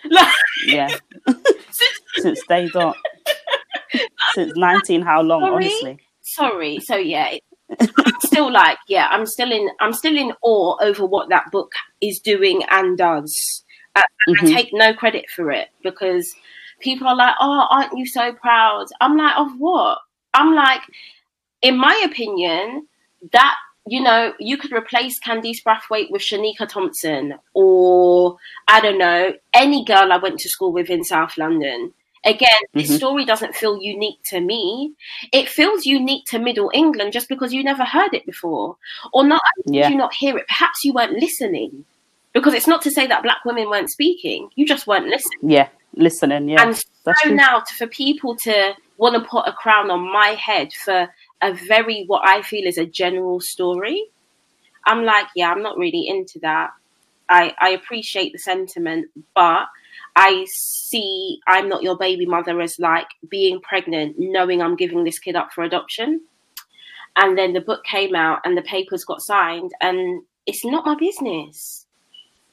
A: yeah, since, since they dot. since nineteen, how long?
B: Sorry?
A: Honestly,
B: sorry. So yeah, I'm still like, yeah, I'm still in, I'm still in awe over what that book is doing and does. And mm-hmm. I take no credit for it because people are like, oh, aren't you so proud? I'm like, of what? I'm like, in my opinion, that you know, you could replace Candice Brathwaite with Shanika Thompson, or I don't know, any girl I went to school with in South London. Again, mm-hmm. this story doesn't feel unique to me. It feels unique to Middle England just because you never heard it before. Or not only yeah. did you not hear it, perhaps you weren't listening. Because it's not to say that black women weren't speaking, you just weren't listening.
A: Yeah, listening, yeah.
B: And so now to, for people to want to put a crown on my head for a very, what I feel is a general story, I'm like, yeah, I'm not really into that. I, I appreciate the sentiment, but I see I'm not your baby mother as like being pregnant, knowing I'm giving this kid up for adoption. And then the book came out and the papers got signed, and it's not my business.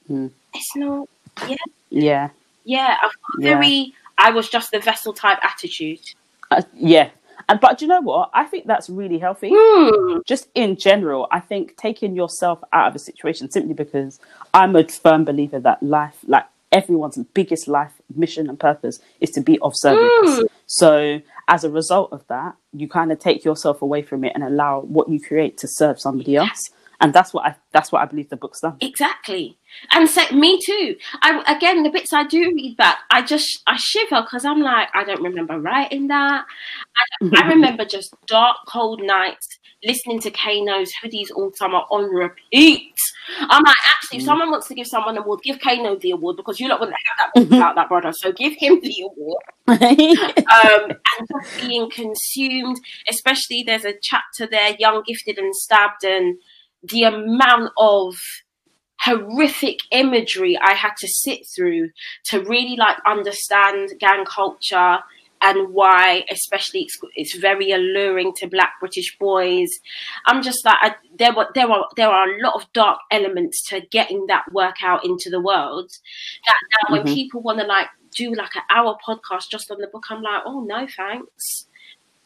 A: Mm.
B: It's not. Yeah.
A: Yeah.
B: Yeah. I've got yeah. very. I was just the vessel type attitude.
A: Uh, yeah. And but do you know what? I think that's really healthy.
B: Mm.
A: Just in general, I think taking yourself out of a situation simply because I'm a firm believer that life, like everyone's biggest life mission and purpose is to be of service. Mm. So as a result of that, you kind of take yourself away from it and allow what you create to serve somebody else. And that's what I that's what I believe the book's done.
B: Exactly. And so me too. I again the bits I do read back, I just I shiver because I'm like, I don't remember writing that. I, I remember just dark, cold nights listening to Kano's hoodies all summer on repeat. I'm like, actually, if mm. someone wants to give someone an award, give Kano the award because you lot wouldn't have that about that brother. So give him the award. um, and just being consumed, especially there's a chapter there, young, gifted, and stabbed, and the amount of horrific imagery I had to sit through to really like understand gang culture and why especially it's, it's, very alluring to black british boys i'm just like I, there were there are there are a lot of dark elements to getting that work out into the world that now mm-hmm. when people want to like do like an hour podcast just on the book i'm like oh no thanks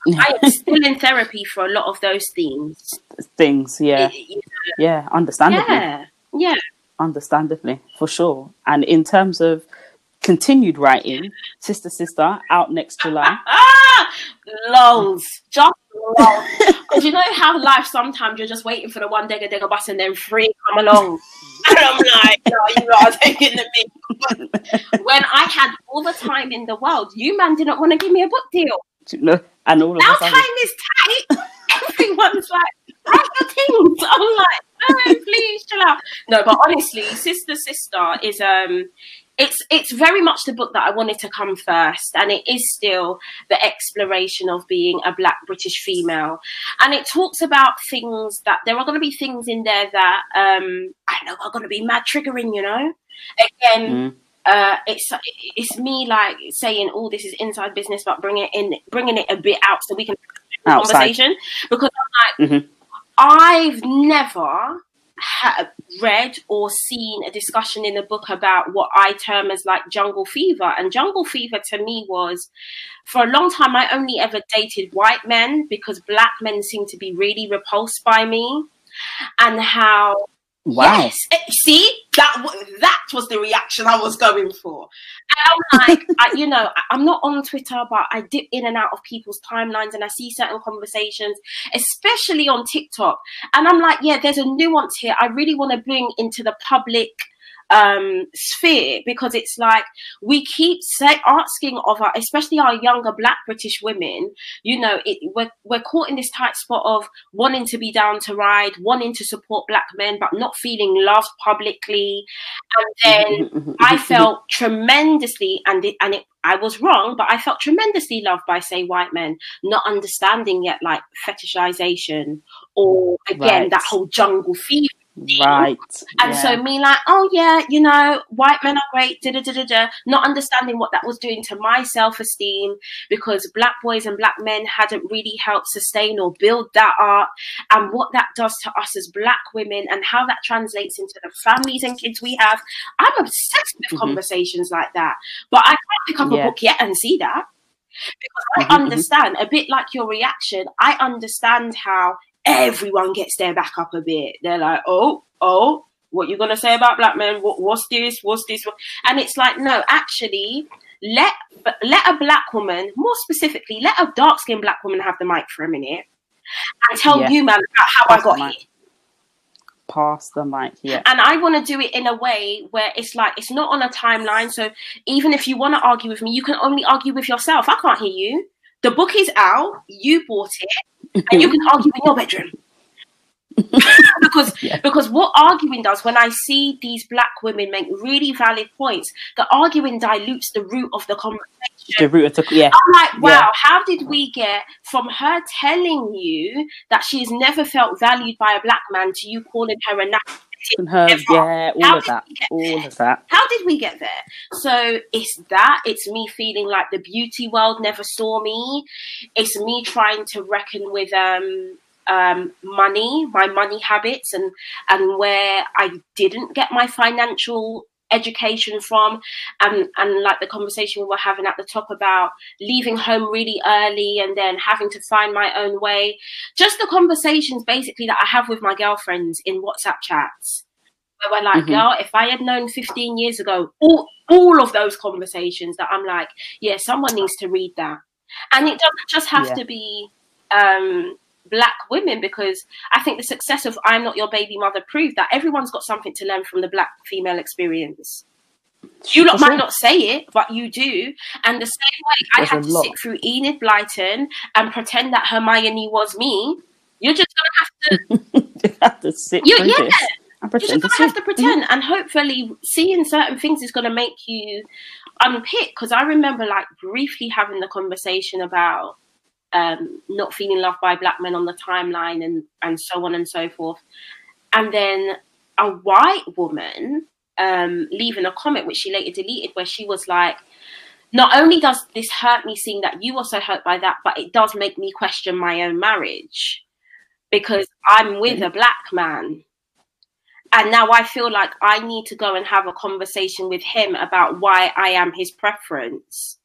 B: I am still in therapy for a lot of those themes.
A: Things, yeah, it, you know, yeah, understandably,
B: yeah, yeah,
A: understandably, for sure. And in terms of continued writing. Sister Sister out next July.
B: lols, just lols. Because you know how life sometimes you're just waiting for the one digger digger bus and then three come along. and I'm like, no, you are taking the mic. when I had all the time in the world, you man didn't want to give me a book deal.
A: No, and all of
B: Now
A: us
B: time is tight. Everyone's like, write your things. I'm like, no, please chill out. No, but honestly, Sister Sister is um it's it's very much the book that I wanted to come first, and it is still the exploration of being a black British female. And it talks about things that there are gonna be things in there that um I know are gonna be mad triggering, you know? Again,
A: Mm.
B: Uh, it's it's me like saying, "Oh, this is inside business," but bring it in, bringing it a bit out so we can have a
A: Outside.
B: conversation. Because I'm like,
A: Mhm.
B: I've never ha- read or seen a discussion in a book about what I term as like jungle fever, and jungle fever to me was, for a long time, I only ever dated white men because black men seem to be really repulsed by me, and how
A: Wow.
B: Yes. Eh, See, that that was the reaction I was going for. And I'm like, I, you know, I'm not on Twitter, but I dip in and out of people's timelines, and I see certain conversations, especially on TikTok. And I'm like, yeah, there's a nuance here. I really want to bring into the public um sphere because it's like we keep say, asking of our especially our younger black british women you know it, we're, we're caught in this tight spot of wanting to be down to ride wanting to support black men but not feeling loved publicly and then mm-hmm, mm-hmm, mm-hmm, I felt tremendously, and it, and it, I was wrong, but I felt tremendously loved by, say, white men, not understanding yet like fetishization or again
A: Right.
B: that whole jungle fever.
A: Right.
B: And
A: yeah.
B: so me like, oh yeah, you know, white men are great, da da da da da, not understanding what that was doing to my self esteem because black boys and black men hadn't really helped sustain or build that art, and what that does to us as black women and how that translates into the families and kids we have. I'm obsessed with
A: Mhm.
B: conversations like that, but I can't pick up a book yet and see that because I
A: Mhm, mhm.
B: understand a bit like your reaction. I understand how everyone gets their back up a bit. They're like, oh, oh, what you gonna say about black men? What, what's this? What's this? And it's like, no, actually, let let a black woman, more specifically, let a dark skinned black woman have the mic for a minute and tell
A: Yeah.
B: you, man, about how
A: Pass
B: I got here.
A: Pass the mic. Yeah.
B: And I want to do it in a way where it's like it's not on a timeline. So even if you want to argue with me, you can only argue with yourself. I can't hear you. The book is out. You bought it, and you can argue in your bedroom. because
A: Yeah.
B: because what arguing does when I see these black women make really valid points, the arguing dilutes the root of the conversation.
A: The root of the yeah.
B: I'm like, wow,
A: Yeah.
B: how did we get from her telling you that she's never felt valued by a black man to you calling her a nasty
A: And her, yeah, all
B: How
A: of that, all of that.
B: how did we get there? So it's that. It's me feeling like the beauty world never saw me. It's me trying to reckon with um um money, my money habits, and and where I didn't get my financial education from and and like the conversation we were having at the top about leaving home really early and then having to find my own way just the conversations basically that i have with my girlfriends in whatsapp chats where we're like,
A: Mhm.
B: girl, if I had known 15 years ago, all, all of those conversations that I'm like, yeah, someone needs to read that. And it doesn't just have
A: Yeah.
B: to be um, black women, because I think the success of I'm Not Your Baby Mother proved that everyone's got something to learn from the black female experience. You lot might not say it, but you do. And the same way I
A: There's
B: had to
A: lot.
B: sit through Enid Blyton and pretend that Hermione was me, you're just to have to
A: you have to sit
B: You-
A: through
B: yeah.
A: this and
B: you
A: pretend
B: just gonna have to mm-hmm. pretend and hopefully seeing certain things is going to make you unpick because i remember like briefly having the conversation about um not feeling loved by black men on the timeline and and so on and so forth and then a white woman um leaving a comment which she later deleted where she was like not only does this hurt me seeing that you also hurt by that but it does make me question my own marriage because i'm with a black man and now I feel like I need to go and have a conversation with him about why I am his preference.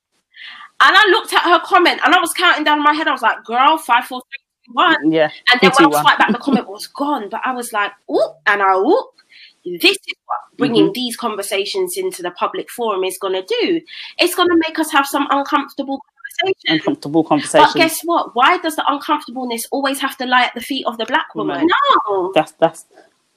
B: And I looked at her comment and I was counting down in my head. I was like, girl, five, four, three, two, one.
A: Yeah.
B: And then when I
A: one.
B: swiped back, the comment was gone. But I was like, oh, and I, oh, this is what bringing
A: Mm-hmm.
B: these conversations into the public forum is going to do. It's going to make us have some uncomfortable conversations.
A: Uncomfortable conversations.
B: But guess what? Why does the uncomfortableness always have to lie at the feet of the black woman?
A: Woman.
B: No.
A: that's that's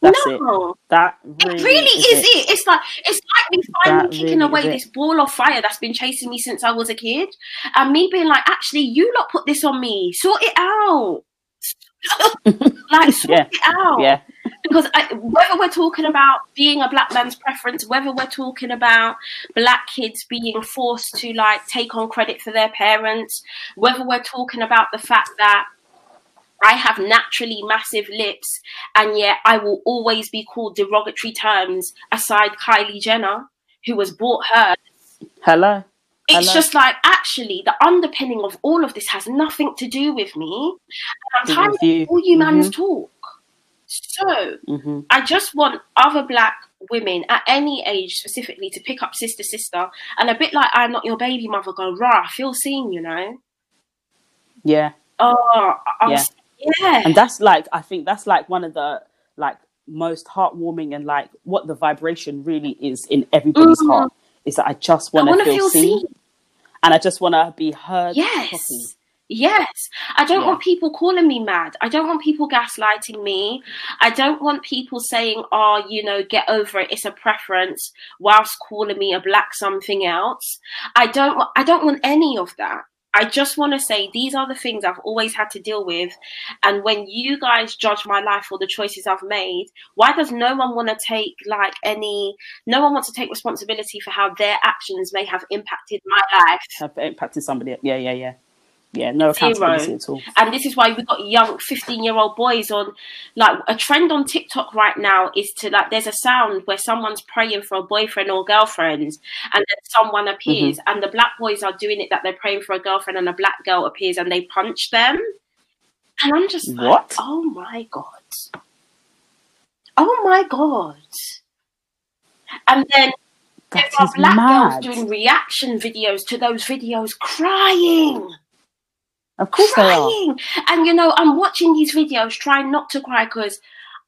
A: That's no. it. That really,
B: it really is, is it. it. It's like it's like me finally that kicking really away this ball of fire that's been chasing me since I was a kid, and me being like, actually, you lot put this on me. Sort it out. like sort
A: yeah.
B: it out.
A: Yeah.
B: Because I, whether we're talking about being a black man's preference, whether we're talking about black kids being forced to like take on credit for their parents, whether we're talking about the fact that I have naturally massive lips, and yet I will always be called derogatory terms aside Kylie Jenner, who has bought her.
A: Hello.
B: It's
A: Hello.
B: just like actually the underpinning of all of this has nothing to do with me. And I'm tired of all you mm-hmm. man's talk. So mm-hmm. I just want other black women at any age specifically to pick up sister sister and a bit like I'm not your baby mother go, rah, I feel seen, you know?
A: Yeah.
B: Oh, yeah. Yeah.
A: And that's like I think that's like one of the like most heartwarming and like what the vibration really is in everybody's mm. heart is that I just want to feel, feel seen. seen. And I just want to be heard.
B: Yes. Properly. Yes. I don't yeah. want people calling me mad. I don't want people gaslighting me. I don't want people saying, oh, you know, get over it. It's a preference whilst calling me a black something else. I don't, I don't want any of that. I just want to say these are the things I've always had to deal with. And when you guys judge my life or the choices I've made, why does no one want to take like any, no one wants to take responsibility for how their actions may have impacted my life?
A: Have impacted somebody. Yeah, yeah, yeah. Yeah, no accountability Zero. at all.
B: And this is why we've got young 15 year old boys on like a trend on TikTok right now is to like there's a sound where someone's praying for a boyfriend or girlfriend and then someone appears mm-hmm. and the black boys are doing it that they're praying for a girlfriend and a black girl appears and they punch them. And I'm just like, what? oh my God. Oh my God. And then that there are black mad. girls doing reaction videos to those videos crying.
A: Of course
B: crying. And you know, I'm watching these videos trying not to cry because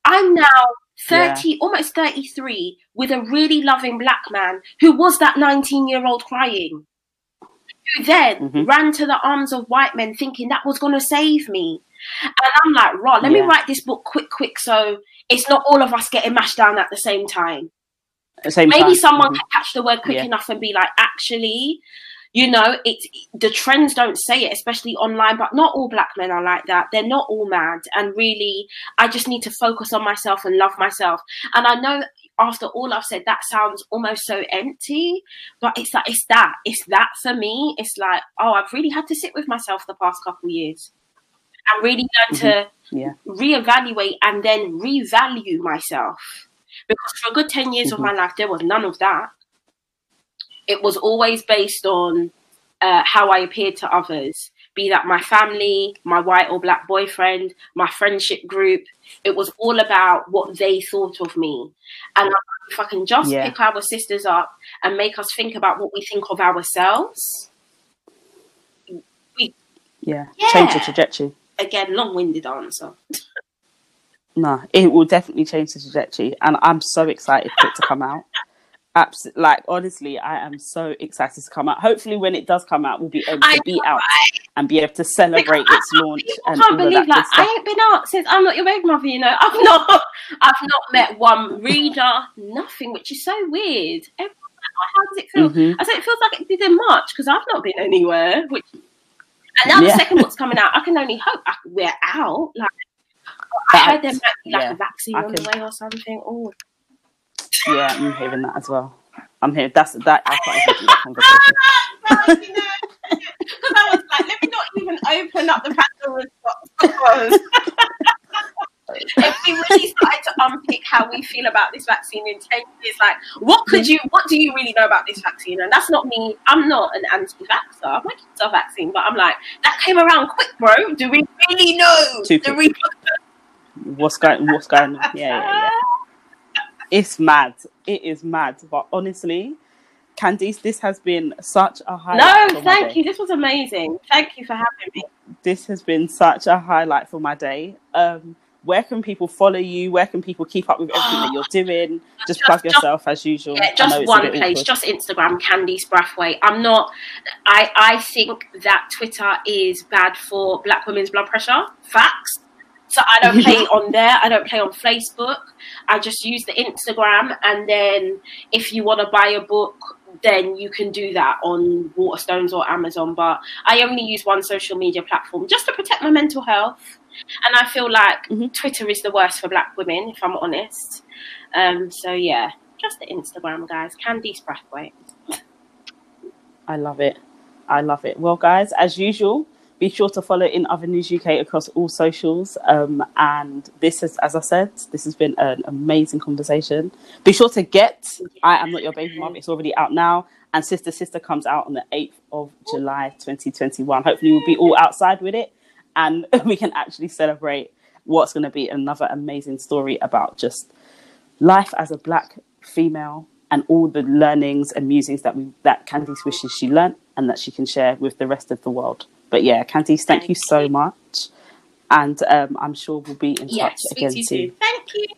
B: I'm now 30, yeah. almost 33, with a really loving black man who was that 19 year old crying. Who then mm-hmm. ran to the arms of white men thinking that was going to save me. And I'm like, Rod, let yeah. me write this book quick, quick, so it's not all of us getting mashed down at the same time.
A: The same
B: Maybe
A: time.
B: someone mm-hmm. can catch the word quick yeah. enough and be like, actually, you know it's the trends don't say it especially online but not all black men are like that they're not all mad and really i just need to focus on myself and love myself and i know after all i've said that sounds almost so empty but it's like it's that it's that for me it's like oh i've really had to sit with myself the past couple years and really learn mm-hmm.
A: to yeah.
B: reevaluate and then revalue myself because for a good 10 years mm-hmm. of my life there was none of that it was always based on uh, how I appeared to others, be that my family, my white or black boyfriend, my friendship group. It was all about what they thought of me. And if I can just yeah. pick our sisters up and make us think about what we think of ourselves.
A: We, yeah. yeah. change the trajectory.
B: Again, long winded answer.
A: no, it will definitely change the trajectory. And I'm so excited for it to come out. Absolutely, like honestly, I am so excited to come out. Hopefully, when it does come out, we'll be able to I be know, out right? and be able to celebrate its launch.
B: I can't believe like I ain't been out since I'm not your baby mother. You know, I've not, I've not met one reader, nothing, which is so weird. Everyone's like, how does it feel? Mm-hmm. I said it feels like it did in March because I've not been anywhere. Which, and now yeah. the second book's coming out. I can only hope I, we're out. Like, I heard there might be like yeah, a vaccine on can... the way or something. Oh.
A: Yeah, I'm hearing that as well. I'm here. That's that. I can't even do that.
B: Because I was like, let me not even open up the Pandora's box because if we really started to unpick how we feel about this vaccine in 10 years, like, what could you, what do you really know about this vaccine? And that's not me. I'm not an anti-vaxxer. My kids are vaccine, but I'm like, that came around quick, bro. Do we really know
A: Too the repercussions? What's going, what's going on? Yeah, yeah, yeah it's mad. It is mad. But honestly, Candice, this has been such a highlight.
B: No, thank you. This was amazing. Thank you for having me.
A: This has been such a highlight for my day. Um, where can people follow you? Where can people keep up with everything that you're doing? Just, just plug yourself just, as usual.
B: Yeah, just one place, awkward. just Instagram, Candice Brathwaite. I'm not. I I think that Twitter is bad for Black women's blood pressure. Facts. So I don't play on there. I don't play on Facebook. I just use the Instagram. And then if you want to buy a book, then you can do that on Waterstones or Amazon. But I only use one social media platform just to protect my mental health. And I feel like mm-hmm. Twitter is the worst for black women, if I'm honest. Um, so yeah, just the Instagram, guys. Candice Brathwaite.
A: I love it. I love it. Well, guys, as usual, be sure to follow in other news UK across all socials. Um, and this is, as I said, this has been an amazing conversation. Be sure to get I Am Not Your Baby Mom. It's already out now. And Sister Sister comes out on the 8th of July 2021. Hopefully, we'll be all outside with it and we can actually celebrate what's going to be another amazing story about just life as a black female and all the learnings and musings that we that Candice wishes she learnt and that she can share with the rest of the world. But yeah, Candice, thank, thank you so much. And um, I'm sure we'll be in touch again soon. Thank you.
B: Thank you.